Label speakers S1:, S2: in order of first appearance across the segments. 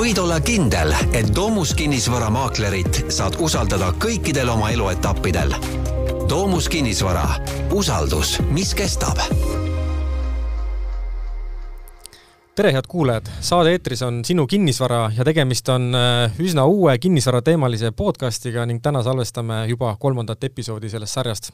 S1: võid olla kindel, et Domus kinnisvaramaaklerit saad usaldada kõikidel oma eluetappidel. Domus kinnisvara, usaldus, mis kestab
S2: tere, head kuulajad, saade eetris on Sinu kinnisvara ja tegemist on äh, üsna uue kinnisvarateemalise podcastiga ning täna salvestame juba kolmandat episoodi sellest sarjast.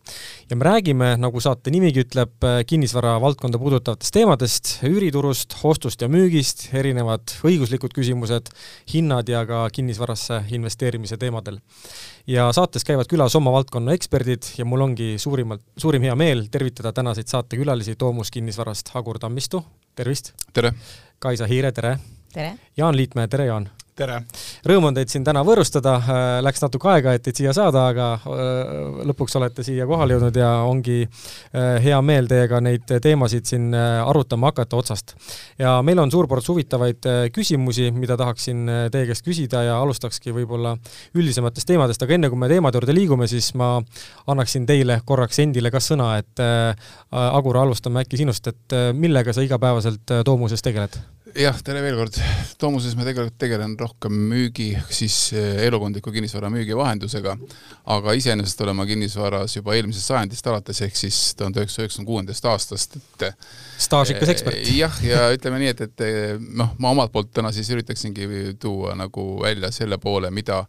S2: ja me räägime, nagu saate nimigi ütleb, äh, kinnisvara valdkonda puudutavatest teemadest, üüriturust, ostust ja müügist, erinevad õiguslikud küsimused, hinnad ja ka kinnisvarasse investeerimise teemadel. ja saates käivad külas oma valdkonna eksperdid ja mul ongi suurimalt, suurim hea meel tervitada tänaseid saatekülalisi Toomus kinnisvarast Agur Tammistu, tervist!
S3: tere!
S2: Kaisa Hiire, tere!
S4: tere!
S2: Jaan Liitmäe, tere Jaan!
S3: Tere!
S2: Rõõm on teid siin täna võõrustada, äh, läks natuke aega, et teid siia saada, aga äh, lõpuks olete siia kohale jõudnud ja ongi äh, hea meel teiega neid teemasid siin arutama hakata otsast. ja meil on suur ports huvitavaid küsimusi, mida tahaksin teie käest küsida ja alustakski võib-olla üldisematest teemadest, aga enne kui me teemade juurde liigume, siis ma annaksin teile korraks endile ka sõna, et Agur, alustame äkki sinust, et millega sa igapäevaselt Toomuses tegeled?
S3: Jah, tere veel kord. Toomuses ma tegelikult tegelen rohkem müügi, siis eh, elukondliku kinnisvara müügi vahendusega, aga iseenesest olen ma kinnisvaras juba eelmisest sajandist alates, ehk siis tuhande üheksasaja üheksakümne kuuendast aastast, et
S2: staažikas ekspert.
S3: Eh, jah, ja ütleme nii, et, et eh, noh, ma omalt poolt täna siis üritaksingi tuua nagu välja selle poole, mida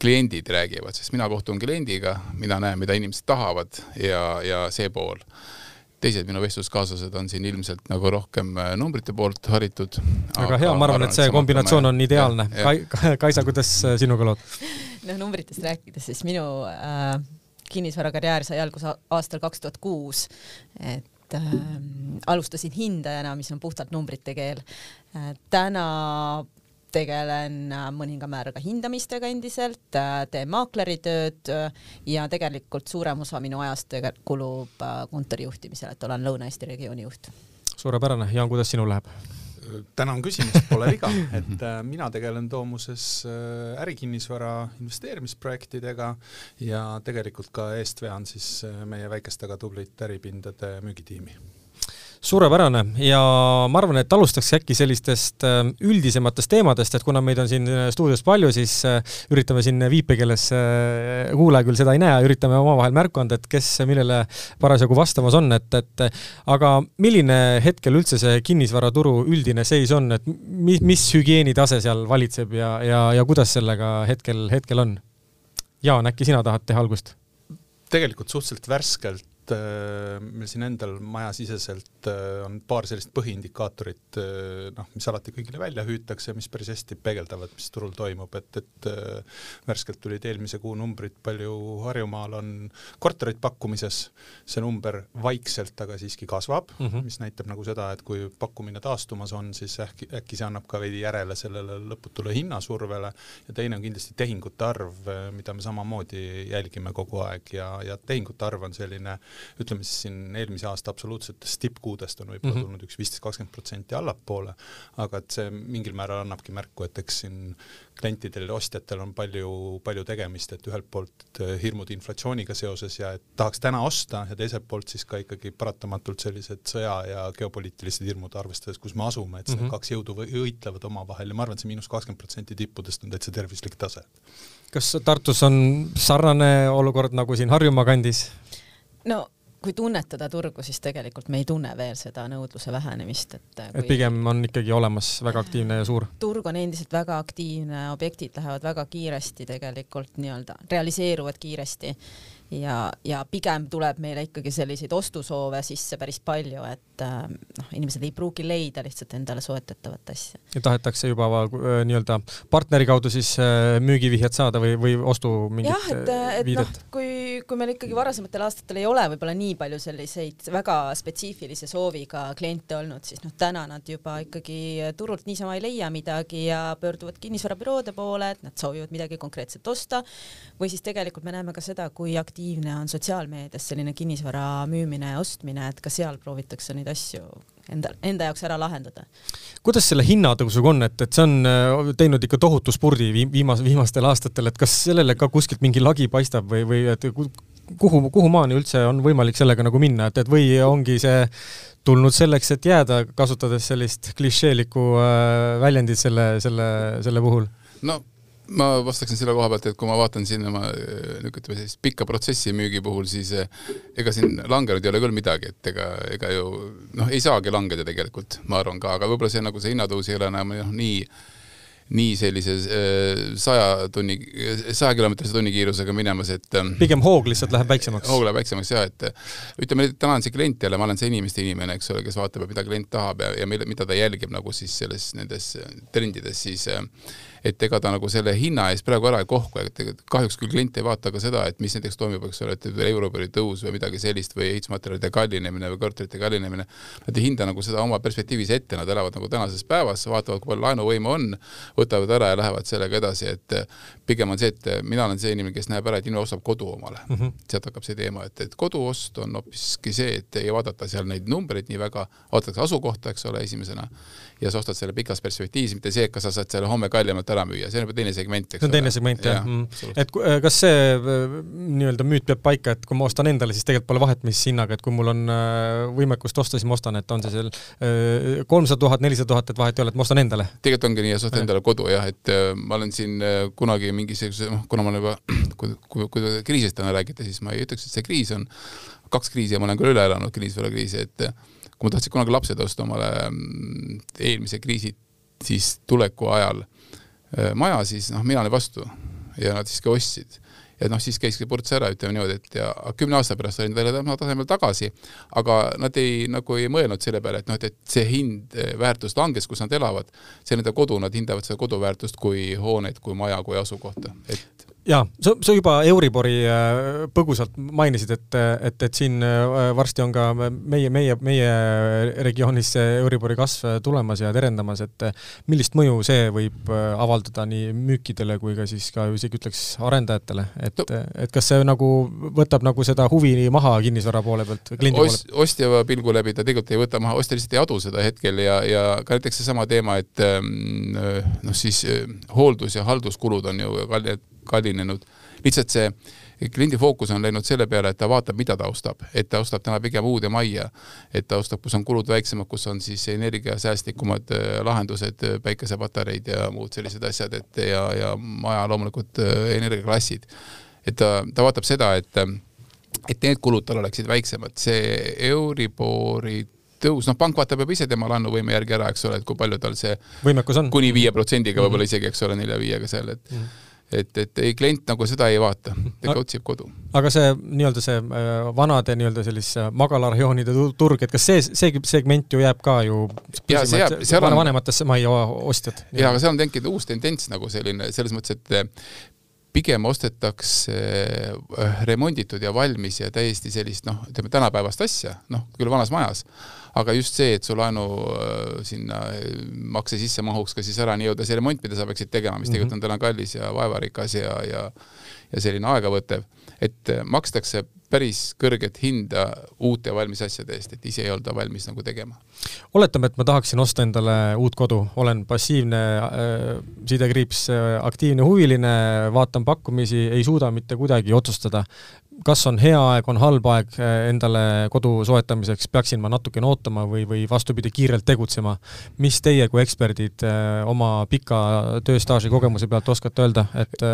S3: kliendid räägivad, sest mina kohtun kliendiga, mina näen, mida inimesed tahavad ja, ja see pool teised minu vestluskaaslased on siin ilmselt nagu rohkem äh, numbrite poolt haritud.
S2: väga hea, ma arvan, et see kombinatsioon on ideaalne. Kaisa, kuidas äh, sinuga lood?
S4: noh, numbritest rääkides, siis minu äh, kinnisvarakarjäär sai alguse aastal kaks tuhat kuus, et äh, alustasin hindajana, mis on puhtalt numbrite keel äh,. täna tegelen äh, mõninga määraga hindamistega endiselt, äh, teen maakleritööd äh, ja tegelikult suurem osa minu ajast kulub kontori juhtimisele, et olen Lõuna-Eesti regiooni juht.
S2: suurepärane, Jaan, kuidas sinul läheb?
S5: tänan küsimast, pole viga, et mina tegelen Toomuses ärikinnisvara investeerimisprojektidega ja tegelikult ka eest vean siis meie väikest, aga tublit äripindade müügitiimi
S2: suurepärane ja ma arvan, et alustaks äkki sellistest äh, üldisematest teemadest, et kuna meid on siin äh, stuudios palju, siis äh, üritame siin viipekeeles, kuulaja küll seda ei näe, üritame omavahel märku anda, et kes millele parasjagu vastamas on, et, et aga milline hetkel üldse see kinnisvaraturu üldine seis on, et mis, mis hügieenitase seal valitseb ja, ja, ja kuidas sellega hetkel, hetkel on? Jaan, äkki sina tahad teha algust?
S5: tegelikult suhteliselt värskelt meil siin endal majasiseselt äh, on paar sellist põhiindikaatorit, äh, noh, mis alati kõigile välja hüütakse mis päris hästi peegeldavad, mis turul toimub, et, et värskelt tulid eelmise kuu numbrid, palju Harjumaal on kortereid pakkumises, see number vaikselt, aga siiski kasvab mm, -hmm. mis näitab nagu seda, et kui pakkumine taastumas on, siis äkki, äkki see annab ka veidi järele sellele lõputule hinnasurvele. Ja teine on kindlasti tehingute arv, mida me samamoodi jälgime kogu aeg. Ja, ja tehingute arv on selline ütleme siis siin eelmise aasta absoluutsetest tippkuudest on võib-olla mm -hmm. tulnud üks viisteist, kakskümmend protsenti allapoole, aga et see mingil määral annabki märku, et eks siin klientidel ja ostjatel on palju, palju tegemist, et ühelt poolt hirmud inflatsiooniga seoses ja et tahaks täna osta ja teiselt poolt siis ka ikkagi paratamatult sellised sõja ja geopoliitilised hirmud, arvestades, kus me asume, et mm -hmm. kaks jõudu võitlevad omavahel ja ma arvan, et see miinus kakskümmend protsenti tippudest on täitsa tervislik tase.
S2: kas Tartus on sarnane olukord nagu siin Harjumaa kandis?
S4: No kui tunnetada turgu, siis tegelikult me ei tunne veel seda nõudluse vähenemist,
S2: et kui... et pigem on ikkagi olemas väga aktiivne ja suur?
S4: turg on endiselt väga aktiivne, objektid lähevad väga kiiresti tegelikult nii-öelda, realiseeruvad kiiresti ja, ja pigem tuleb meile ikkagi selliseid ostusoove sisse päris palju, et äh, noh, inimesed ei pruugi leida lihtsalt endale soetatavat asja.
S2: ja tahetakse juba äh, nii-öelda partneri kaudu siis äh, müügivihjet saada või, või ostu mingit
S4: jah, et, et noh, kui, kui meil ikkagi varasematel aastatel ei ole võib-olla nii palju selliseid väga spetsiifilise sooviga kliente olnud, siis noh, täna nad juba ikkagi turult niisama ei leia midagi ja pöörduvad kinnisvarabüroode poole, et nad soovivad midagi konkreetset osta või siis tegelikult me näeme ka seda, kui aktiivselt aktiivne on sotsiaalmeedias selline kinnisvara müümine ja ostmine, et ka seal proovitakse neid asju enda, enda jaoks ära lahendada.
S2: kuidas selle hinnatõusuga on, et, et see on äh, teinud ikka tohutu spurdi viimas, viimastel aastatel, et kas sellele ka kuskilt mingi lagi paistab või, või et kuhu, kuhumaani üldse on võimalik sellega nagu minna, et, et või ongi see tulnud selleks, et jääda, kasutades sellist klišeelikku äh, väljendit selle, selle, selle puhul?
S3: no ma vastaksin selle koha pealt, et kui ma vaatan siin oma ütleme sellist pikka protsessi müügi puhul, siis eh, ega siin langenud ei ole küll midagi, et ega, ega ju noh, ei saagi langeda tegelikult, ma arvan ka, aga võib-olla see nagu see hinnatõus ei ole enam noh, nii nii sellise äh, saja tunni, saja kilomeetrise tunnikiirusega minemas, et ähm,
S2: pigem hoog lihtsalt läheb väiksemaks?
S3: hoog läheb väiksemaks jah, et ütleme, täna on see klient jälle, ma olen see inimeste inimene, eks ole, kes vaatab, mida klient tahab ja, ja mille, mida ta jälgib nagu siis selles, nendes trendides, siis äh, et ega ta nagu selle hinna eest praegu ära ei kohku, et kahjuks küll klient ei vaata ka seda, et mis näiteks toimub, eks ole, et euribori tõus või midagi sellist või ehitusmaterjalide kallinemine või korterite kallinemine. Nad ei hinda nagu seda oma perspektiivis ette, nad elavad nagu tänases päevas, vaatavad, kui palju laenuvõime on, võtavad ära ja lähevad sellega edasi, et pigem on see, et mina olen see inimene, kes näeb ära, et inimene ostab kodu omale mm. -hmm. sealt hakkab see teema, et, et koduost on hoopiski see, et ei vaadata seal neid numbreid nii väga, vaadatakse asukohta, eks ole, esimesena ja sa ostad selle pikas perspektiivis, mitte see, et kas sa saad selle homme kallimalt ära müüa, see on juba teine segment, eks
S2: see on teine segment jah. Ja, mm.. et äh, kas see äh, nii-öelda müüt peab paika, et kui ma ostan endale, siis tegelikult pole vahet, mis hinnaga, et kui mul on äh, võimekust osta, siis ma ostan, et on see seal kolmsada tuhat, nelisada tuhat, et vahet ei ole, et ma ostan endale?
S3: tegelikult ongi nii, sa ostad endale kodu jah, et ma olen siin kunagi mingisuguse, noh, kuna ma olen juba, kui, kui, kui kriisist täna räägite, siis ma ei ütleks, et see kriis on, kaks kriisi ja ma olen küll üle elanud, kinnisvarakriisi, et kui ma tahtsin kunagi lapsed osta omale mm, eelmise kriisi siis tuleku ajal maja, siis noh, mina olin vastu ja nad siis ka ostsid. Ja noh, siis käiski purts ära, ütleme niimoodi, et ja kümne aasta pärast olin jälle tema tasemel tagasi, aga nad ei, nagu ei mõelnud selle peale, et noh, et, et see hind, äh, väärtus langes, kus nad elavad, see nende kodu, nad hindavad seda koduväärtust kui hoonet, kui maja, kui asukohta, et
S2: jaa, sa, sa juba Euribori äh, põgusalt mainisid, et, et, et siin äh, varsti on ka meie, meie, meie regioonis see Euribori kasv tulemas ja terendamas, et millist mõju see võib äh, avaldada nii müükidele kui ka siis ka isegi ütleks arendajatele, et no., et kas see nagu võtab nagu seda huvi maha kinnisvara poole pealt, kliendi poole pealt?
S3: ostja pilgu läbi ta tegelikult ei võta maha, ostja lihtsalt ei adu seda hetkel ja, ja ka näiteks seesama teema, et ähm, noh, siis hooldus- ja halduskulud on ju kallid kallinenud. lihtsalt see kliendi fookus on läinud selle peale, et ta vaatab, mida ta ostab, et ta ostab täna pigem uude majja, et ta ostab, kus on kulud väiksemad, kus on siis energiasäästlikumad äh, lahendused, äh, päikesepatareid ja muud sellised asjad, et ja, ja maja loomulikult äh, energiaklassid. et ta, ta vaatab seda, et et need kulud tal oleksid väiksemad, see Euribori tõus, noh, pank vaatab juba ise tema laenuvõime järgi ära, eks ole, et kui palju tal see
S2: võimekus on.
S3: kuni viie protsendiga võib-olla isegi, eks ole, nelja-viiega seal, et mm -hmm et, et ei, klient nagu seda ei vaata, ta otsib kodu.
S2: aga see nii-öelda see äh, vanade nii-öelda sellise magalarajoonide turg, et kas see, see segment ju jääb ka ju
S3: ja see jääb, seal on
S2: vanematesse majja ostjad?
S3: jaa, aga seal on tekkinud uus tendents nagu selline, selles mõttes, et pigem ostetakse äh, remonditud ja valmis ja täiesti sellist noh, ütleme tänapäevast asja, noh, küll vanas majas aga just see, et su laenu äh, sinna äh, makse sisse mahuks ka siis ära nii-öelda see remont, mida sa peaksid tegema, mis tegelikult mhm. on täna kallis ja vaevarikas ja, ja ja selline aegavõttev, et äh, makstakse päris kõrget hinda uute valmis asjade eest, et ise ei olda valmis nagu tegema.
S2: oletame, et ma tahaksin osta endale uut kodu, olen passiivne äh, sidekriips äh,, aktiivne huviline, vaatan pakkumisi, ei suuda mitte kuidagi otsustada kas on hea aeg, on halb aeg eh, endale kodu soetamiseks, peaksin ma natukene ootama või, või vastupidi, kiirelt tegutsema. mis teie kui eksperdid eh, oma pika tööstaaži kogemuse pealt oskate öelda, et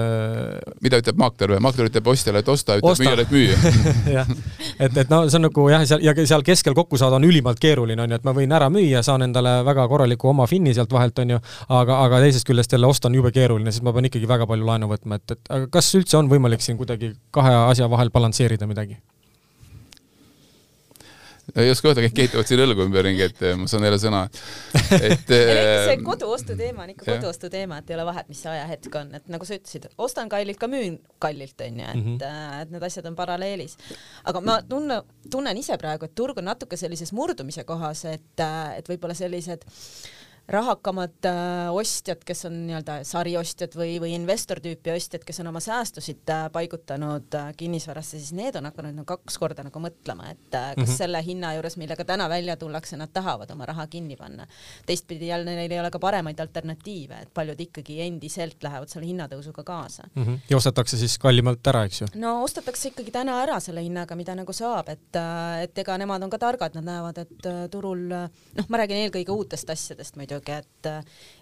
S3: mida ütleb maakler või? maakler ütleb ostjale, et osta, ütleb müüjale, et müüa
S2: jah, et, et no see on nagu jah, seal ja seal keskel kokku saada on ülimalt keeruline, on ju, et ma võin ära müüa, saan endale väga korraliku oma finni sealt vahelt, on ju, aga, aga teisest küljest jälle osta on jube keeruline, sest ma pean ikkagi väga palju laenu võtma, et, et aga kas üldse on võimalik siin kuidagi kahe asja vahel balansseerida midagi?
S3: Ei oska öelda, kõik keetavad siin õlgu ümberringi, et eh, ma saan jälle sõna.
S4: et see eh, koduostu teema on ikka koduostu teema, et ei ole vahet, mis see ajahetk on, et nagu sa ütlesid, ostan kallilt, ka müün kallilt, onju, et mm, -hmm. et need asjad on paralleelis. aga ma tunne, tunnen ise praegu, et turg on natuke sellises murdumise kohas, et, et võib-olla sellised rahakamad äh, ostjad, kes on nii-öelda sariostjad või, või investor tüüpi ostjad, kes on oma säästusid äh, paigutanud äh, kinnisvarasse, siis need on hakanud nagu kaks korda nagu mõtlema, et kas mm -hmm. selle hinna juures, millega täna välja tullakse, nad tahavad oma raha kinni panna. teistpidi jälle neil ei ole ka paremaid alternatiive, et paljud ikkagi endiselt lähevad selle hinnatõusuga kaasa
S2: mm. -hmm. ja ostetakse siis kallimalt ära, eks ju?
S4: no ostetakse ikkagi täna ära selle hinnaga, mida nagu saab, et, et ega nemad on ka targad, nad näevad, et turul noh, ma räägin eelkõige uutest asjadest muidugi, et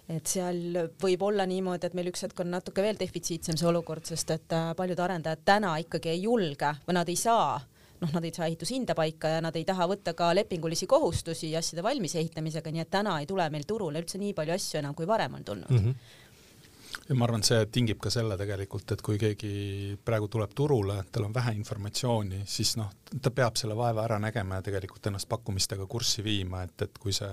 S4: et seal võib olla niimoodi, et meil üks hetk on natuke veel defitsiitsem see olukord, sest et äh, paljud arendajad täna ikkagi ei julge või nad ei saa noh, nad ei saa ehitushinda paika ja nad ei taha võtta ka lepingulisi kohustusi asjade valmis ehitamisega, nii et täna ei tule meil turule üldse nii palju asju enam, kui varem on tulnud mm. -hmm
S5: ja ma arvan, et see tingib ka selle tegelikult, et kui keegi praegu tuleb turule, tal on vähe informatsiooni, siis noh, ta peab selle vaeva ära nägema ja tegelikult ennast pakkumistega kurssi viima, et, et kui see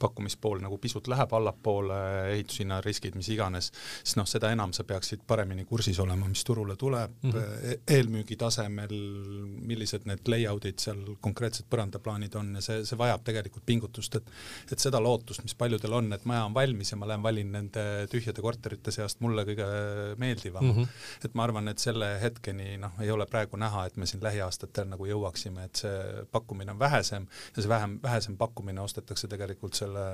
S5: pakkumispool nagu pisut läheb allapoole, ehitushinna riskid, mis iganes, siis noh, seda enam sa peaksid paremini kursis olema, mis turule tuleb mm -hmm. eelmüügi tasemel, millised need layout'id seal, konkreetsed põrandaplaanid on ja see, see vajab tegelikult pingutust, et et seda lootust, mis paljudel on, et maja on valmis ja ma lähen valin nende tühjade korterite seast mulle kõige meeldivam mm. -hmm. et ma arvan, et selle hetkeni noh, ei ole praegu näha, et me siin lähiaastatel nagu jõuaksime, et see pakkumine on vähesem ja see vähem, vähesem pakkumine ostetakse tegelikult selle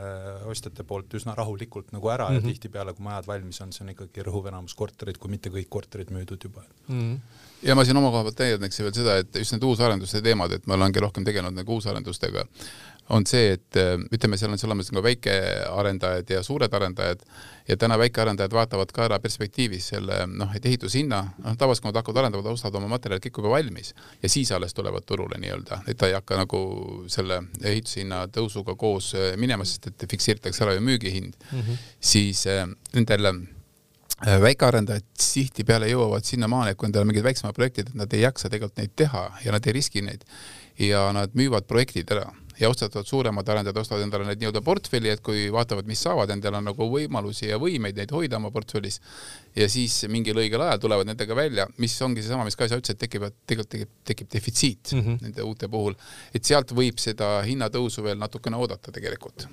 S5: ostjate poolt üsna rahulikult nagu ära mm -hmm. ja mhm. tihtipeale, kui majad valmis on, see on ikkagi rõhuv enamus korterid, kui mitte kõik korterid müüdud juba mm.
S3: -hmm ja ma siin oma koha pealt täiendaksin veel seda, et just need uusarenduste teemad, et ma olengi rohkem tegelenud nagu uusarendustega, on see, et ütleme, seal on seal olemas nagu väikearendajad ja suured arendajad ja täna väikearendajad vaatavad ka ära perspektiivis selle noh, et ehitushinna, noh tavaliselt kui nad hakkavad arendama, ostavad oma materjalid kõik juba valmis ja siis alles tulevad turule nii-öelda, et ta ei hakka nagu selle ehitushinna tõusuga koos äh, minema, sest et fikseeritakse ära ju müügihind. Mm, -hmm. siis äh, nendel äh, väikearendajad tihtipeale jõuavad sinnamaani, et kui on mingid väiksemad projektid, et nad ei jaksa tegelikult neid teha ja nad ei riski neid. Ja nad müüvad projektid ära ja ostavad suuremad arendajad, ostavad endale need nii-öelda portfelli, et kui vaatavad, mis saavad, endal on nagu võimalusi ja võimeid neid hoida oma portfellis ja siis mingil õigel ajal tulevad nendega välja, mis ongi seesama, mis Kaisa ütles, et tekivad, tegelikult tekib, tekib defitsiit mm -hmm. nende uute puhul. et sealt võib seda hinnatõusu veel natukene oodata tegelikult.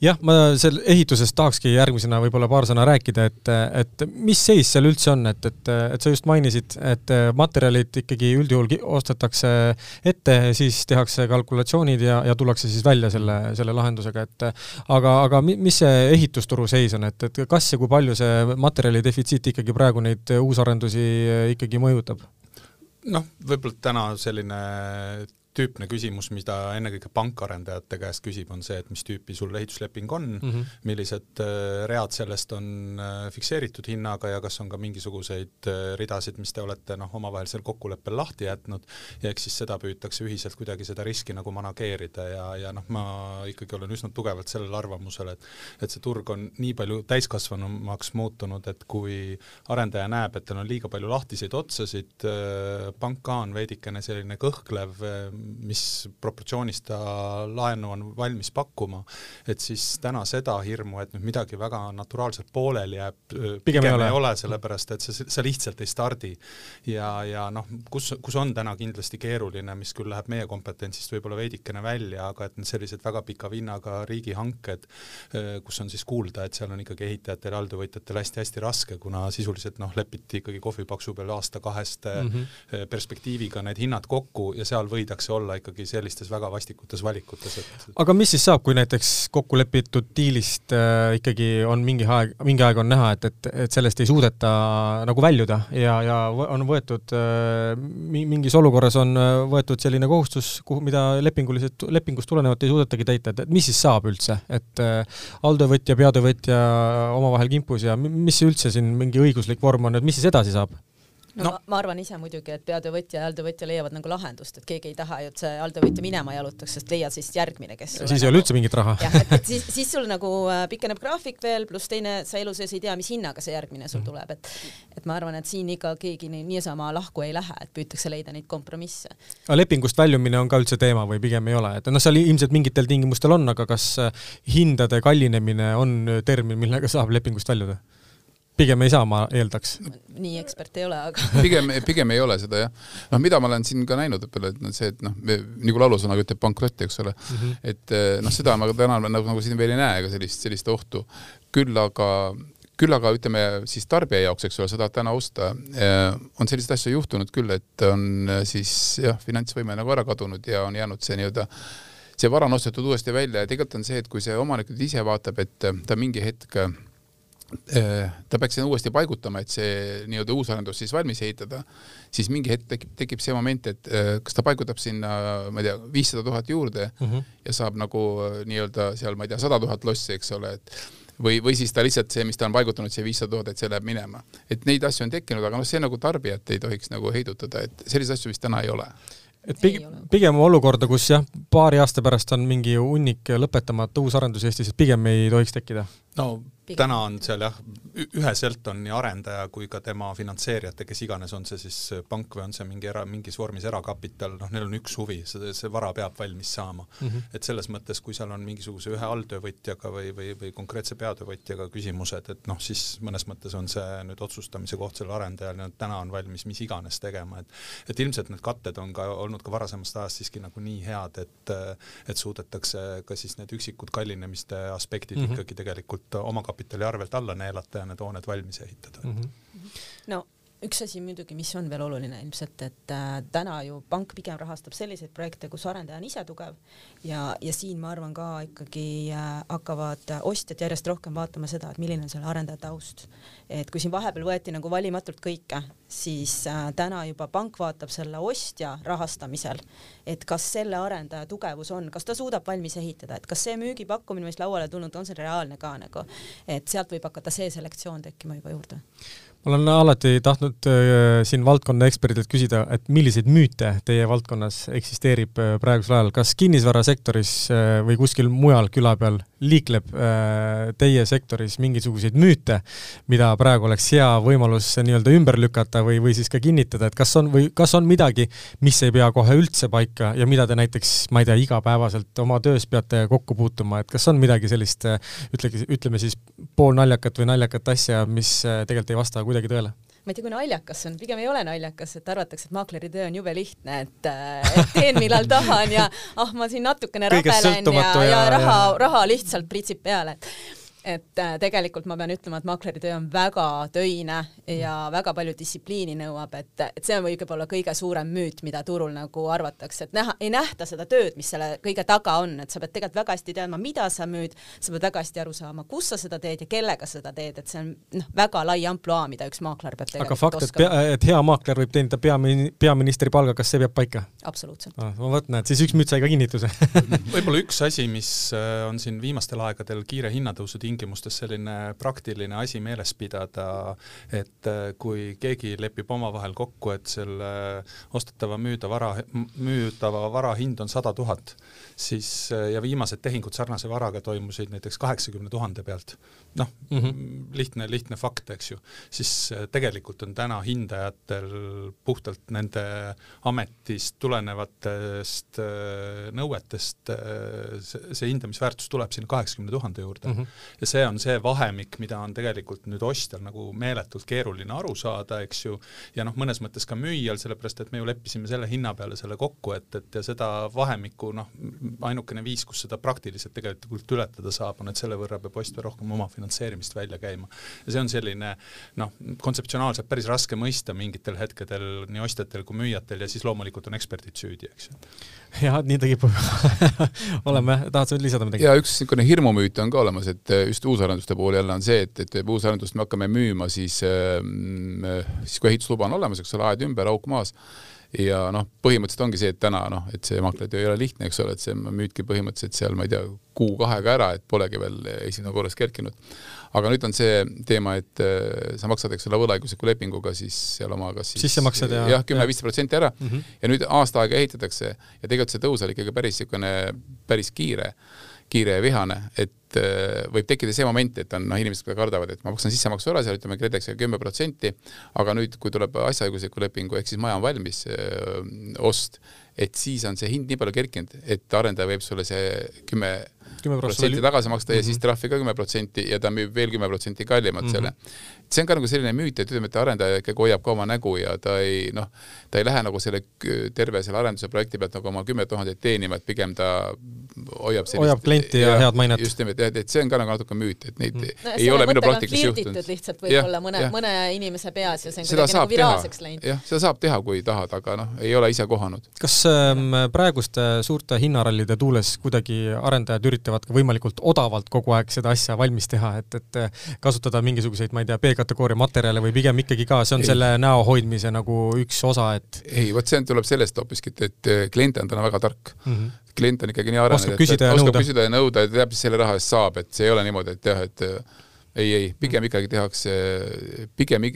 S2: jah, ma seal ehitusest tahakski järgmisena võib-olla paar sõna rääkida, et, et mis seis seal üldse on, et, et, et sa just mainisid, et materjalid ikkagi üldjuhul ostetakse ette, siis tehakse kalkulatsioonid ja, ja tullakse siis välja selle, selle lahendusega, et aga, aga mis see ehitusturu seis on, et, et kas ja kui palju see materjali defitsiit siit ikkagi praegu neid uusarendusi ikkagi mõjutab?
S5: noh, võib-olla täna selline tüüpne küsimus, mida ennekõike pankarendajate käest küsib, on see, et mis tüüpi sul ehitusleping on mm, -hmm. millised äh, read sellest on äh, fikseeritud hinnaga ja kas on ka mingisuguseid äh, ridasid, mis te olete noh, omavahelisel kokkuleppel lahti jätnud ja eks siis seda püütakse ühiselt kuidagi seda riski nagu manageerida ja, ja noh, ma ikkagi olen üsna tugevalt sellel arvamusel, et et see turg on nii palju täiskasvanumaks muutunud, et kui arendaja näeb, et tal on liiga palju lahtiseid otsasid, pank ka on veidikene selline kõhklev mis proportsioonis ta laenu on valmis pakkuma, et siis täna seda hirmu, et nüüd midagi väga naturaalselt pooleli jääb, pigem, pigem ei ole, ole, sellepärast et sa, sa lihtsalt ei stardi. ja, ja noh, kus, kus on täna kindlasti keeruline, mis küll läheb meie kompetentsist võib-olla veidikene välja, aga et need sellised väga pika vinnaga riigihanked, kus on siis kuulda, et seal on ikkagi ehitajatel ja alltöövõtjatel hästi-hästi raske, kuna sisuliselt noh, lepiti ikkagi kohvipaksu peal aasta-kaheste mm -hmm. perspektiiviga need hinnad kokku ja seal võidakse olla ikkagi sellistes väga vastikutes valikutes, et
S2: aga mis siis saab, kui näiteks kokku lepitud diilist äh, ikkagi on mingi aeg, mingi aeg on näha, et, et, et sellest ei suudeta nagu väljuda ja, ja on võetud äh, mingis olukorras on äh, võetud selline kohustus, kuhu, mida lepinguliselt, lepingust tulenevalt ei suudetagi täita, et, et mis siis saab üldse, et äh, alltöövõtja, peatöövõtja omavahel kimpus ja mis üldse siin mingi õiguslik vorm on, et mis siis edasi saab?
S4: No, no. Ma, ma arvan ise muidugi, et peatöövõtja ja alltöövõtja leiavad nagu lahendust, et keegi ei taha ju, et see alltöövõtja minema jalutaks, sest leia siis järgmine, kes
S2: siis ei ole nagu, üldse mingit raha.
S4: jah, et, siis, siis sul nagu äh, pikeneb graafik veel, pluss teine, sa elu sees ei tea, mis hinnaga see järgmine sul mhm. tuleb, et et ma arvan, et siin ikka keegi nii, niisama lahku ei lähe, et püütakse leida neid kompromisse.
S2: aga lepingust väljumine on ka üldse teema või pigem ei ole, et noh, seal ilmselt mingitel tingimustel on, aga kas äh, hindade kallinemine on termin, millega saab lepingust väljuda? Pigem ei saa, ma eeldaks.
S4: nii ekspert ei ole, aga
S3: pigem, pigem ei ole seda jah. noh, mida ma olen siin ka näinud et noh, see, et noh, nagu laulusõnaga ütleb pankrott, eks ole mm, -hmm. et eh, noh, seda ma täna nagu, nagu siin veel ei näe, ega sellist, sellist ohtu. küll aga küll aga ütleme siis tarbija jaoks, eks ole, sa tahad täna osta, eh, on selliseid asju juhtunud küll, et on eh, siis jah, finantsvõime nagu ära kadunud ja on jäänud see nii-öelda see vara on ostetud uuesti välja ja tegelikult on see, et kui see omanik nüüd ise vaatab, et ta mingi hetk ta peaks sinna uuesti paigutama, et see nii-öelda uusarendus siis valmis ehitada, siis mingi hetk tekib, tekib see moment, et äh, kas ta paigutab sinna, ma ei tea, viissada tuhat juurde mm -hmm. ja saab nagu äh, nii-öelda seal, ma ei tea, sada tuhat lossi, eks ole, et või, või siis ta lihtsalt see, mis ta on paigutanud, see viissada tuhat, et see läheb minema. et neid asju on tekkinud, aga noh, see nagu tarbijat ei tohiks nagu heidutada, et selliseid asju vist täna ei ole
S2: et pigem, pigem olukorda, kus jah, paari aasta pärast on mingi hunnik lõpetamata uus arendus Eestis, et pigem ei tohiks tekkida?
S5: No Pigem. täna on seal jah, üheselt on nii arendaja kui ka tema finantseerijate, kes iganes, on see siis pank või on see mingi era, mingis vormis erakapital, noh, neil on üks huvi, see, see vara peab valmis saama mm. -hmm. et selles mõttes, kui seal on mingisuguse ühe alltöövõtjaga või, või, või konkreetse peatöövõtjaga küsimused, et noh, siis mõnes mõttes on see nüüd otsustamise koht sellel arendajal ja täna on valmis mis iganes tegema, et et ilmselt need katted on ka olnud ka varasemast ajast siiski nagu nii head, et et suudetakse ka siis need üksikud kallinemiste aspektid mm -hmm. ikkagi tegelikult omakapitali arvelt alla neelata ja need hooned valmis ehitada mm. -hmm.
S4: no üks asi muidugi, mis on veel oluline ilmselt, et äh, täna ju pank pigem rahastab selliseid projekte, kus arendaja on ise tugev ja, ja siin ma arvan ka ikkagi äh, hakkavad ostjad järjest rohkem vaatama seda, et milline on selle arendaja taust. et kui siin vahepeal võeti nagu valimatult kõike, siis äh, täna juba pank vaatab selle ostja rahastamisel, et kas selle arendaja tugevus on, kas ta suudab valmis ehitada, et kas see müügipakkumine, mis lauale tulnud, on see reaalne ka nagu, et sealt võib hakata see selektsioon tekkima juba juurde
S2: olen alati tahtnud äh, siin valdkonna eksperdilt küsida, et milliseid müüte teie valdkonnas eksisteerib äh, praegusel ajal, kas kinnisvarasektoris äh, või kuskil mujal küla peal liikleb teie sektoris mingisuguseid müüte, mida praegu oleks hea võimalus nii-öelda ümber lükata või, või siis ka kinnitada, et kas on või kas on midagi, mis ei pea kohe üldse paika ja mida te näiteks, ma ei tea, igapäevaselt oma töös peate kokku puutuma, et kas on midagi sellist, ütlegi, ütleme siis poolnaljakat või naljakat asja, mis tegelikult ei vasta kuidagi kuidagi tõele?
S4: ma ei tea, kui naljakas see on, pigem ei ole naljakas, et arvatakse, et maakleri töö on jube lihtne, et, et teen millal tahan ja ah, ma siin natukene rabelen ja, ja, ja raha, raha lihtsalt pritsib peale, et et äh, tegelikult ma pean ütlema, et makleri töö on väga töine ja väga palju distsipliini nõuab, et, et see on võib-olla kõige suurem müüt, mida turul nagu arvatakse, et näha, ei nähta seda tööd, mis selle kõige taga on, et sa pead tegelikult väga hästi teadma, mida sa müüd, sa pead väga hästi aru saama, kus sa seda teed ja kellega sa seda teed, et see on noh, väga lai ampluaa, mida üks maakler peab tegelikult
S2: aga fakt, et pea, et hea maakler võib teenida peamin-, peaministri palga, kas see peab paika?
S4: absoluutselt
S2: ah,. ma vot, näed, siis üks müüt sai ka kinnituse
S5: võib-olla üks asi, mis äh, on siin viimastel aegadel kiire hinnatõusu tingimustes tingimustes selline praktiline asi meeles pidada, et äh, kui keegi lepib omavahel kokku, et selle ostetava müüda vara, müüdava vara hind on sada tuhat, siis äh, ja viimased tehingud sarnase varaga toimusid näiteks kaheksakümne tuhande pealt, noh mm -hmm., lihtne, lihtne fakt, eks ju, siis äh, tegelikult on täna hindajatel puhtalt nende ametist tulenevatest nõuetest see, see hindamisväärtus tuleb sinna kaheksakümne tuhande juurde mm. -hmm. Ja see on see vahemik, mida on tegelikult nüüd ostjal nagu meeletult keeruline aru saada, eks ju, ja noh, mõnes mõttes ka müüjal, sellepärast et me ju leppisime selle hinna peale selle kokku, et, et ja seda vahemikku noh, ainukene viis, kus seda praktiliselt tegelikult ületada saab, on, et selle võrra peab ostja rohkem oma finantseerimist välja käima. ja see on selline noh, kontseptsionaalselt päris raske mõista mingitel hetkedel nii ostjatel kui müüjatel ja siis loomulikult on eksperdid süüdi, eks ju.
S2: jah, nii ta kipub oleme, tahad sa lisada midagi?
S3: ja üks niisugune hirmumüüt on ka olemas, et just uusarenduste puhul jälle on see, et, et uusarendust me hakkame müüma siis, ähm, siis kui ehitusluba on olemas, eks ole, aed ümber, auk maas ja noh, põhimõtteliselt ongi see, et täna noh, et see maakleri ei ole lihtne, eks ole, et see müüdki põhimõtteliselt seal, ma ei tea, kuu-kahega ära, et polegi veel esimene korras kerkinud. aga nüüd on see teema, et äh, sa maksad, eks ole, võlaõigusliku lepinguga siis seal oma kas siis
S2: sissemaksed ja
S3: jah, kümme-viisteist protsenti ära mm -hmm. ja nüüd aasta aega ehitatakse ja tegelikult see tõus oli ikkagi päris niisugune, päris kiire kiire ja vihane, et äh, võib tekkida see moment, et on noh, inimesed kardavad, et ma maksan sissemaksu ära seal, ütleme KredExiga kümme protsenti, aga nüüd, kui tuleb asjaõigusliku lepingu ehk siis maja on valmis äh, ost, et siis on see hind nii palju kerkinud, et arendaja võib sulle see kümme protsenti tagasi maksta ja mm -hmm. siis trahvi ka kümme protsenti ja ta müüb veel kümme protsenti kallimalt mm -hmm. selle see on ka nagu selline müüt, et ütleme, et arendaja ikkagi hoiab ka oma nägu ja ta ei noh, ta ei lähe nagu selle terve selle arenduse projekti pealt nagu oma kümme tuhandet teenima, et pigem ta hoiab sellist
S2: hoiab klienti ja, ja head mainet.
S3: just nimelt, et, et see on ka nagu natuke müüt, et neid mm. no, ei ole minu praktikas juhtunud.
S4: lihtsalt võib-olla mõne, mõne inimese peas ja see on kuidagi nagu viraalseks läinud.
S3: jah, seda saab teha, kui tahad, aga noh, ei ole ise kohanud.
S2: kas ähm, praeguste suurte hinnarallide tuules kuidagi arendajad üritavad ka võimalikult odavalt kogu aeg seda asja valmis teha, et, et kasutada mingisuguseid, ma ei tea, B-kategooria materjale või pigem ikkagi ka see on ei. selle näo hoidmise nagu üks osa, et
S3: ei, vot see tuleb sellest hoopiski, et, et klient on täna väga tark mm. -hmm. klient on ikkagi nii arenenud,
S2: et, et oskab
S3: nõuda. küsida ja nõuda ja teab, mis selle raha eest saab, et see ei ole niimoodi, et jah, et ei, ei, pigem mhm. ikkagi tehakse, pigem,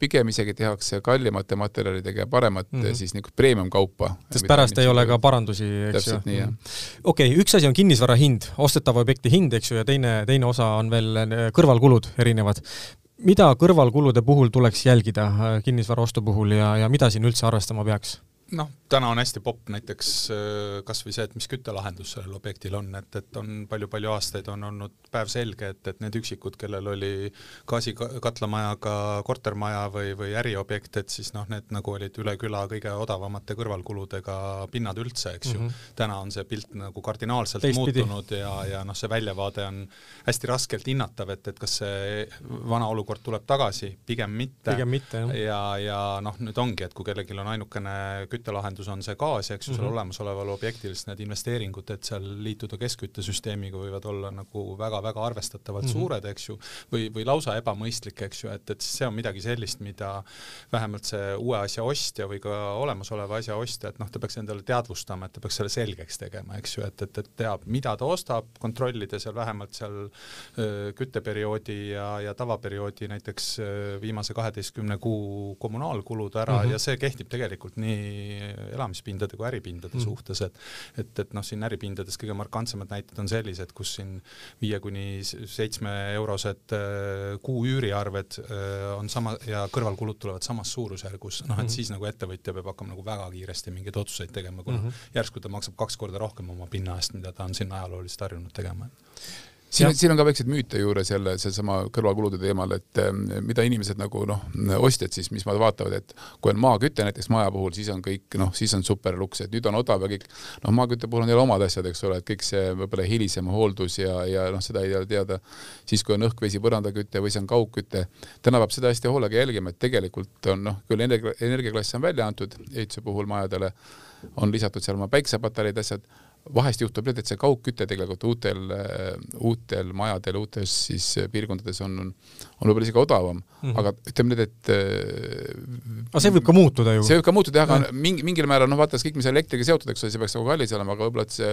S3: pigem isegi tehakse kallimate materjalidega ja paremat mm -hmm. siis niisugust premium-kaupa.
S2: sest pärast ei ole ka parandusi, eks ju.
S3: Mhm.
S2: okei üks asi on kinnisvara hind, ostetava objekti hind, eks ju, ja teine, teine osa on veel kõrvalkulud erinevad mida kõrvalkulude puhul tuleks jälgida äh, kinnisvara ostu puhul ja, ja mida siin üldse arvestama peaks?
S5: Noh, täna on hästi popp näiteks äh, kas või see, et mis küttelahendus sellel objektil on, et, et on palju-palju aastaid on olnud päevselge, et, et need üksikud, kellel oli gaasikatlamajaka kortermaja või, või äriobjekt, et siis noh, need nagu olid üle küla kõige odavamate kõrvalkuludega pinnad üldse, eks ju mm. -hmm. täna on see pilt nagu kardinaalselt Teistpidi. muutunud ja, ja noh, see väljavaade on hästi raskelt hinnatav, et, et kas see vana olukord tuleb tagasi, pigem mitte.
S2: pigem mitte, jah.
S5: ja, ja noh, nüüd ongi, et kui kellelgi on ainukene küttelahendus on see gaas, eks ju mm -hmm., seal olemasoleval objektil, siis need investeeringud, et seal liituda keskküttesüsteemiga võivad olla nagu väga-väga arvestatavalt mm -hmm. suured, eks ju, või, või lausa ebamõistlik, eks ju, et, et see on midagi sellist, mida vähemalt see uue asja ostja või ka olemasoleva asja ostja, et noh, ta peaks endale teadvustama, et ta peaks selle selgeks tegema, eks ju, et, et, et teab, mida ta ostab, kontrollida seal vähemalt seal öö, kütteperioodi ja, ja tavaperioodi näiteks öö, viimase kaheteistkümne kuu kommunaalkulud ära mm -hmm. ja see kehtib tegelikult nii nii elamispindade kui äripindade mm. suhtes, et et, et noh, siin äripindades kõige markantsemad näited on sellised, kus siin viie kuni seitsme eurosed äh, kuu üüriarved äh, on sama ja kõrvalkulud tulevad samas suurusjärgus, noh et mm -hmm. siis nagu ettevõtja peab hakkama nagu väga kiiresti mingeid otsuseid tegema, kuna mm -hmm. järsku ta maksab kaks korda rohkem oma pinna eest, mida ta on siin ajalooliselt harjunud tegema
S3: siin, siin on ka väikseid müüte juures jälle seesama kõrvalkulude teemal, et eh, mida inimesed nagu noh, ostjad siis, mis vaatavad, et kui on maaküte näiteks maja puhul, siis on kõik noh, siis on super luks, et nüüd on odav ja kõik noh, maakütte puhul on jälle omad asjad, eks ole, et kõik see võib-olla hilisem hooldus ja, ja noh, seda ei ole teada siis, kui on õhk-vesi põrandaküte või see on kaugküte. täna peab seda hästi hoolega jälgima, et tegelikult on noh, küll energia, energiaklass on välja antud ehituse puhul majadele, on lisatud seal oma päiksepatareid, asjad vahest juhtub nüüd, et see kaugküte tegelikult uutel, uutel majadel, uutes siis piirkondades on, on võib-olla isegi odavam mm, -hmm. aga ütleme nüüd, et
S2: aga see võib ka muutuda ju.
S3: see võib ka muutuda jah, aga mingi, mingil määral noh, vaata, kõik, mis elektriga seotud, eks ole, see peaks nagu kallis olema, aga võib-olla, et see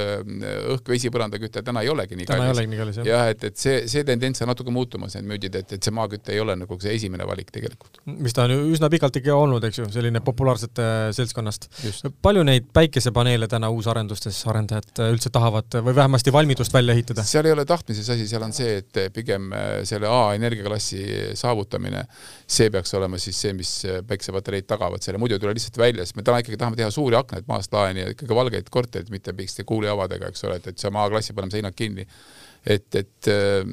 S3: õhk-vesi põrandaküte täna ei olegi nii
S2: täna kallis. ei olegi nii kallis,
S3: jah. jah, et, et see, see tendents on natuke muutumas, need müüdid, et, et see maaküte ei ole nagu see esimene valik tegelikult.
S2: mis ta on ju üsna pikalt ikka olnud, eks ju, selline populaarsete seltskonnast. palju neid päikesepaneele täna uusarendustes arendajad et äh, üldse tahavad või vähemasti valmidust välja ehitada?
S3: seal ei ole tahtmises asi, seal on see, et pigem äh, selle A energiaklassi saavutamine, see peaks olema siis see, mis äh, päiksepatareid tagavad selle, muidu ei tule lihtsalt välja, sest me täna ikkagi tahame teha suuri aknaid maast laeni ja ikkagi valgeid korterid, mitte pikste kuulihavadega, eks ole, et, et saame A-klassi paneme seinad kinni et, et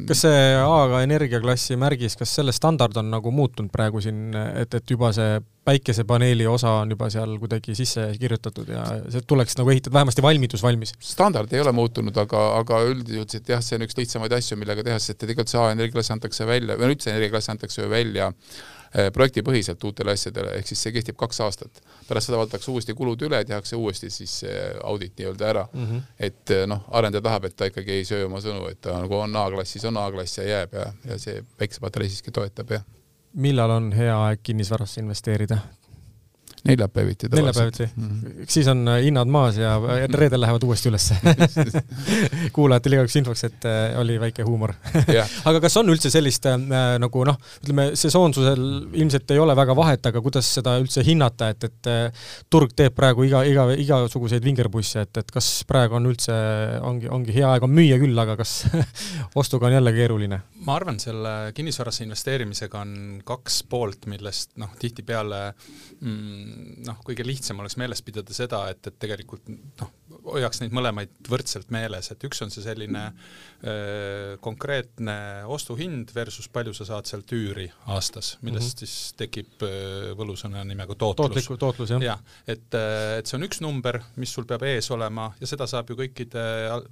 S2: kas see A-ga energiaklassi märgis, kas selle standard on nagu muutunud praegu siin, et, et juba see päikesepaneeli osa on juba seal kuidagi sisse kirjutatud ja see tuleks nagu ehitada, vähemasti valmidus valmis?
S3: standard ei ole muutunud, aga, aga üldiselt jah, see on üks lihtsamaid asju, millega teha, sest tegelikult see A-energiaklass antakse välja, või üldse energiaklass antakse ju välja eh, projektipõhiselt uutele asjadele, ehk siis see kehtib kaks aastat. pärast seda vaadatakse uuesti kulud üle, tehakse uuesti siis audit nii-öelda ära mm. -hmm. et eh, noh, arendaja tahab, et ta ikkagi ei söö oma sõnu, et ta nagu on A-klass, siis on A-klass ja jääb ja, ja see päikesepatarei siiski toetab, jah
S2: millal on hea aeg kinnisvarasse investeerida?
S3: Neljapäeviti
S2: neljapäeviti. Mm, -hmm. siis on äh, hinnad maas ja äh, reedel lähevad uuesti ülesse. Kuulajatele igaks infoks, et äh, oli väike huumor. Aga kas on üldse sellist nagu noh, ütleme sesoonsusel ilmselt ei ole väga vahet, aga kuidas seda üldse hinnata, et, et turg teeb praegu iga, iga, igasuguseid vingerpusse, et, et kas praegu on üldse, ongi, ongi hea aeg on müüa küll, aga kas ostuga on jälle keeruline?
S5: ma arvan, selle kinnisvarasse investeerimisega on kaks poolt, millest noh, tihtipeale mm, noh, kõige lihtsam oleks meeles pidada seda, et, et tegelikult noh, hoiaks neid mõlemaid võrdselt meeles, et üks on see selline öö, konkreetne ostuhind versus palju sa saad sealt üüri aastas, millest mm -hmm. siis tekib öö, võlusõna nimega tootlus.
S2: tootlus, jah.
S5: jah, et, et see on üks number, mis sul peab ees olema ja seda saab ju kõikide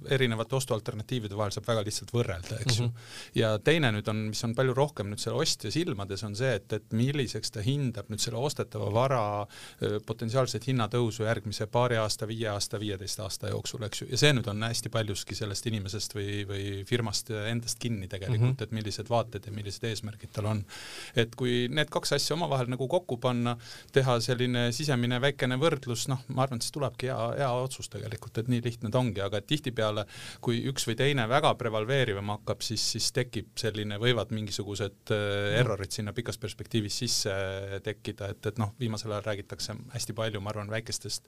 S5: erinevate ostualternatiivide vahel saab väga lihtsalt võrrelda, eks mm -hmm. ju. Ja teine nüüd on, mis on palju rohkem nüüd selle ostja silmades, on see, et, et milliseks ta hindab nüüd selle ostetava vara potentsiaalset hinnatõusu järgmise paari aasta, viie aasta, viieteist aasta jooksul, eks ju, ja see nüüd on hästi paljuski sellest inimesest või, või firmast endast kinni tegelikult mm, -hmm. et millised vaated ja millised eesmärgid tal on. et kui need kaks asja omavahel nagu kokku panna, teha selline sisemine väikene võrdlus, noh, ma arvan, et siis tulebki hea, hea otsus tegelikult, et nii lihtne ta ongi, aga tihtipeale kui üks või teine väga prevaleerima hakkab, siis, siis tekib selline, võivad mingisugused äh, errorid sinna pikas perspektiivis sisse tekkida, et, et noh, viimasel ajal räägitakse hästi palju, ma arvan, väikestest,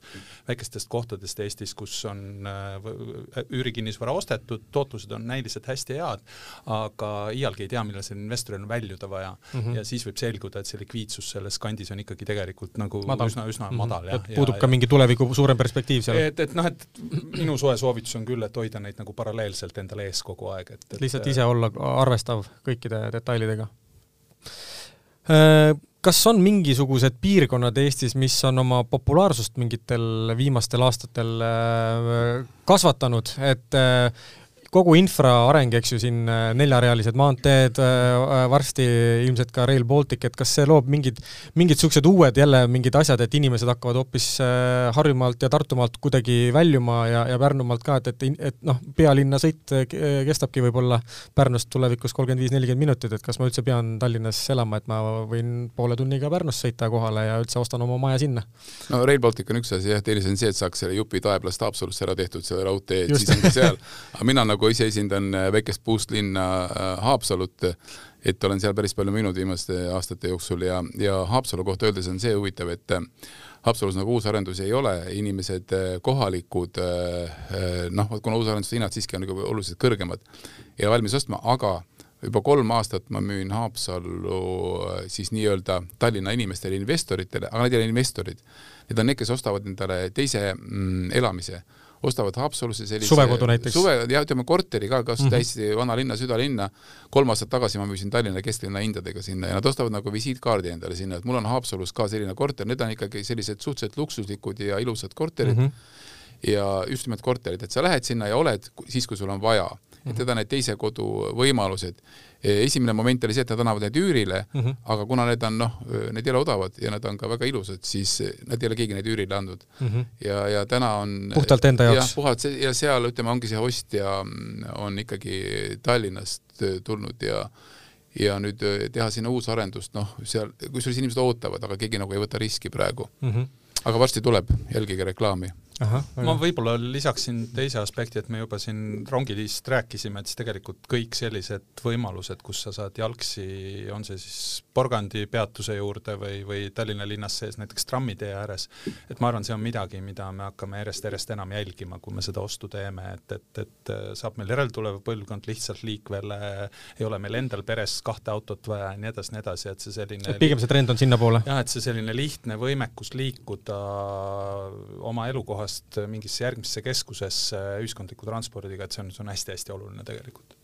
S5: väikestest kohtadest Eestis, kus on äh, üürikinnisvara ostetud, tootlused on näiliselt hästi head, aga iialgi ei tea, millal sellel investoril on väljuda vaja mm. -hmm. ja siis võib selguda, et see likviidsus selles kandis on ikkagi tegelikult nagu madal. üsna, üsna mm -hmm. madal.
S2: et puudub ka mingi tuleviku suurem perspektiiv seal?
S5: et, et noh, et minu soe soovitus on küll, et hoida neid nagu paralleelselt endale ees kogu aeg, et, et
S2: lihtsalt ise olla arvestav kõikide detailidega äh, kas on mingisugused piirkonnad Eestis, mis on oma populaarsust mingitel viimastel aastatel äh, kasvatanud, et äh, kogu infra areng, eks ju, siin äh, neljarealised maanteed, äh, äh, varsti ilmselt ka Rail Baltic, et kas see loob mingid, mingid niisugused uued jälle mingid asjad, et inimesed hakkavad hoopis Harjumaalt ja Tartumaalt kuidagi väljuma ja, ja Pärnumaalt ka, et, et, et noh, pealinna sõit kestabki võib-olla Pärnust tulevikus kolmkümmend viis, nelikümmend minutit, et kas ma üldse pean Tallinnas elama, et ma võin poole tunniga Pärnust sõita kohale ja üldse ostan oma maja sinna?
S3: no Rail Baltic on üks asi jah, teine on see, et saaks selle jupi Taeplast Haapsalusse ära tehtud, selle raudtee, et siis on ka seal, aga mina nagu ise esindan äh, väikest puustlinna äh, Haapsalut, et olen seal päris palju müünud viimaste aastate jooksul ja, ja Haapsalu kohta öeldes on see huvitav, et äh, Haapsalus nagu uusarendusi ei ole, inimesed, kohalikud noh, kuna uusarenduste hinnad siiski on nagu oluliselt kõrgemad, ei ole valmis ostma, aga juba kolm aastat ma müün Haapsallu siis nii-öelda Tallinna inimestele, investoritele, aga need ei ole investorid. Need on need, kes ostavad endale teise mm, elamise ostavad Haapsalusse sellise
S2: suvekodu näiteks?
S3: suve, ja ütleme korteri ka, kas mm -hmm. täiesti vana linna, südalinna, kolm aastat tagasi ma müüsin Tallinna kesklinna hindadega sinna ja nad ostavad nagu visiitkaardi endale sinna, et mul on Haapsalus ka selline korter, need on ikkagi sellised suhteliselt luksuslikud ja ilusad korterid mm, -hmm. ja just nimelt korterid, et sa lähed sinna ja oled siis, kui sul on vaja et need on need teise kodu võimalused. esimene moment oli see, et nad annavad need üürile mm, -hmm. aga kuna need on noh, need ei ole odavad ja nad on ka väga ilusad, siis nad ei ole keegi neid üürile andnud mm. -hmm. ja, ja täna on
S2: puhtalt enda jaoks?
S3: puhtalt ja seal ütleme, ongi see ostja mm, on ikkagi Tallinnast tulnud ja ja nüüd teha sinna uusarendust, noh, seal, kusjuures inimesed ootavad, aga keegi nagu ei võta riski praegu mm. -hmm. aga varsti tuleb, jälgige reklaami
S5: ma võib-olla lisaksin teise aspekti, et me juba siin rongiliist rääkisime, et siis tegelikult kõik sellised võimalused, kus sa saad jalgsi, on see siis Porgandi peatuse juurde või, või Tallinna linnas sees näiteks trammitee ääres, et ma arvan, see on midagi, mida me hakkame järjest-järjest enam jälgima, kui me seda ostu teeme, et, et, et saab meil järeltulev põlvkond lihtsalt liikvele, ei ole meil endal peres kahte autot vaja ja nii edasi, nii edasi, et see selline
S2: et pigem see trend on sinnapoole?
S5: jah, et see selline lihtne võimekus liikuda oma elukohast kohast mingisse järgmisse keskusesse ühiskondliku transpordiga, et see on, see on hästi-hästi oluline tegelikult.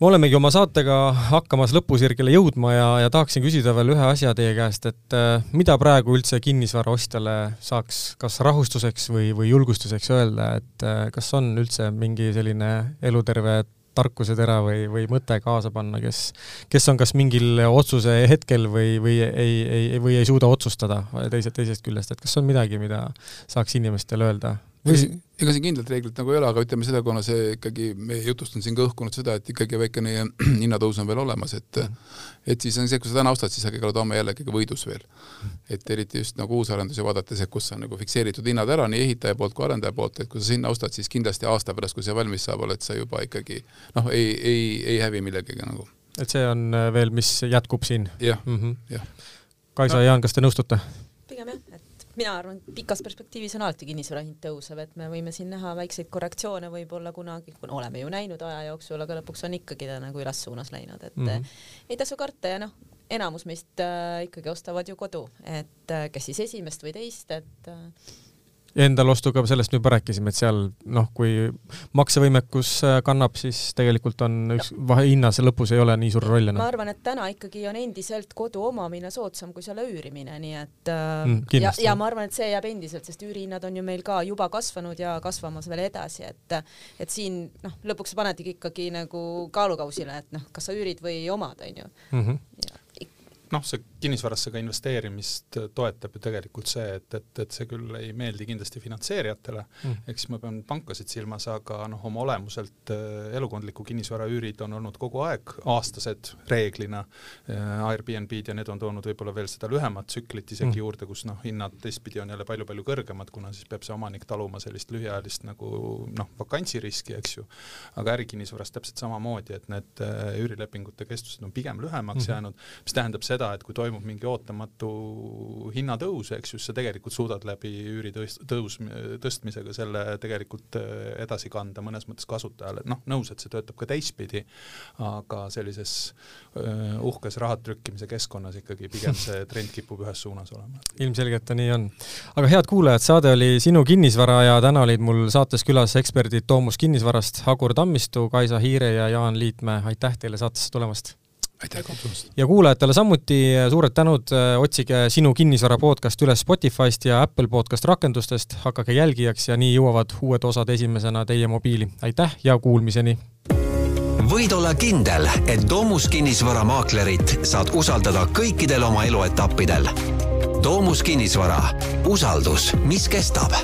S2: Me olemegi oma saatega hakkamas lõpusirgele jõudma ja, ja tahaksin küsida veel ühe asja teie käest, et äh, mida praegu üldse kinnisvaraostjale saaks kas rahustuseks või, või julgustuseks öelda, et äh, kas on üldse mingi selline eluterve tarkusetera või, või mõte kaasa panna, kes, kes on kas mingil otsuse hetkel või, või ei, ei, või ei suuda otsustada teise, teisest küljest, et kas on midagi, mida saaks inimestele öelda
S3: ega siin kindlat reeglit nagu ei ole, aga ütleme selle, kuna see ikkagi, meie jutust on siin ka õhkunud seda, et ikkagi väikene hinnatõus on veel olemas, et et siis on see, kui sa täna ostad, siis sa oled homme jälle ikkagi võidus veel. et eriti just nagu uusarendusi vaadates, et kus on nagu fikseeritud hinnad ära nii ehitaja poolt kui arendaja poolt, et kui sa sinna ostad, siis kindlasti aasta pärast, kui see valmis saab, oled sa juba ikkagi noh, ei, ei, ei hävi millegagi nagu.
S2: et see on veel, mis jätkub siin?
S3: jah -hmm., jah.
S2: Kaisa ja Jaan, kas te nõustute?
S4: pigem jah, mina arvan, et pikas perspektiivis on alati kinnisvara hind tõusev, et me võime siin näha väikseid korrektsioone võib-olla kunagi, kuna oleme ju näinud aja jooksul, aga lõpuks on ikkagi ta nagu üles suunas läinud, et mm -hmm. ei tasu karta ja noh, enamus meist äh, ikkagi ostavad ju kodu, et äh, kes siis esimest või teist, et äh,
S2: Endal ostuga sellest me juba rääkisime, et seal noh, kui maksevõimekus äh, kannab, siis tegelikult on üks vahe hinnas lõpus ei ole nii suur roll enam.
S4: ma arvan, et täna ikkagi on endiselt kodu omamine soodsam kui selle üürimine, nii et äh, mm, ja, ja ma arvan, et see jääb endiselt, sest üürihinnad on ju meil ka juba kasvanud ja kasvamas veel edasi, et et siin noh, lõpuks panedki ikkagi nagu kaalukausile, et noh, kas sa üürid või omad, onju. Mhm
S5: noh, see kinnisvarasse ka investeerimist toetab ju tegelikult see, et, et, et see küll ei meeldi kindlasti finantseerijatele mm., siis ma pean pankasid silmas, aga noh, oma olemuselt äh, elukondliku kinnisvara üürid on olnud kogu aeg aastased reeglina äh,. Airbnb-d ja need on toonud võib-olla veel seda lühemat tsüklit isegi mm. juurde, kus noh, hinnad teistpidi on jälle palju-palju kõrgemad, kuna siis peab see omanik taluma sellist lühiajalist nagu noh, vakantsiriski, eks ju. aga ärikinnisvaras täpselt samamoodi, et need äh, üürilepingute kestused on pigem lühemaks mm. jäänud, mis tähendab seda, seda, et kui toimub mingi ootamatu hinnatõus, eks ju, siis sa tegelikult suudad läbi üüri tõus, tõstmisega selle tegelikult äh, edasi kanda mõnes mõttes kasutajale, noh, nõus, et see töötab ka teistpidi, aga sellises uh, uhkes raha trükkimise keskkonnas ikkagi pigem see trend kipub ühes suunas olema.
S2: ilmselgelt ta nii on. aga head kuulajad, saade oli Sinu kinnisvara ja täna olid mul saates külas eksperdid Toomus Kinnisvarast, Hagur Tammistu, Kaisa Hiire ja Jaan Liitmäe, aitäh teile saatesse tulemast!
S3: Aitäh kutsumast!
S2: ja kuulajatele samuti suured tänud, otsige Sinu kinnisvara podcast üles Spotify'st ja Apple podcast rakendustest, hakake jälgijaks ja nii jõuavad uued osad esimesena teie mobiili. aitäh ja kuulmiseni!
S1: võid olla kindel, et Domus kinnisvaramaaklerit saad usaldada kõikidel oma eluetappidel. Domus kinnisvara, usaldus, mis kestab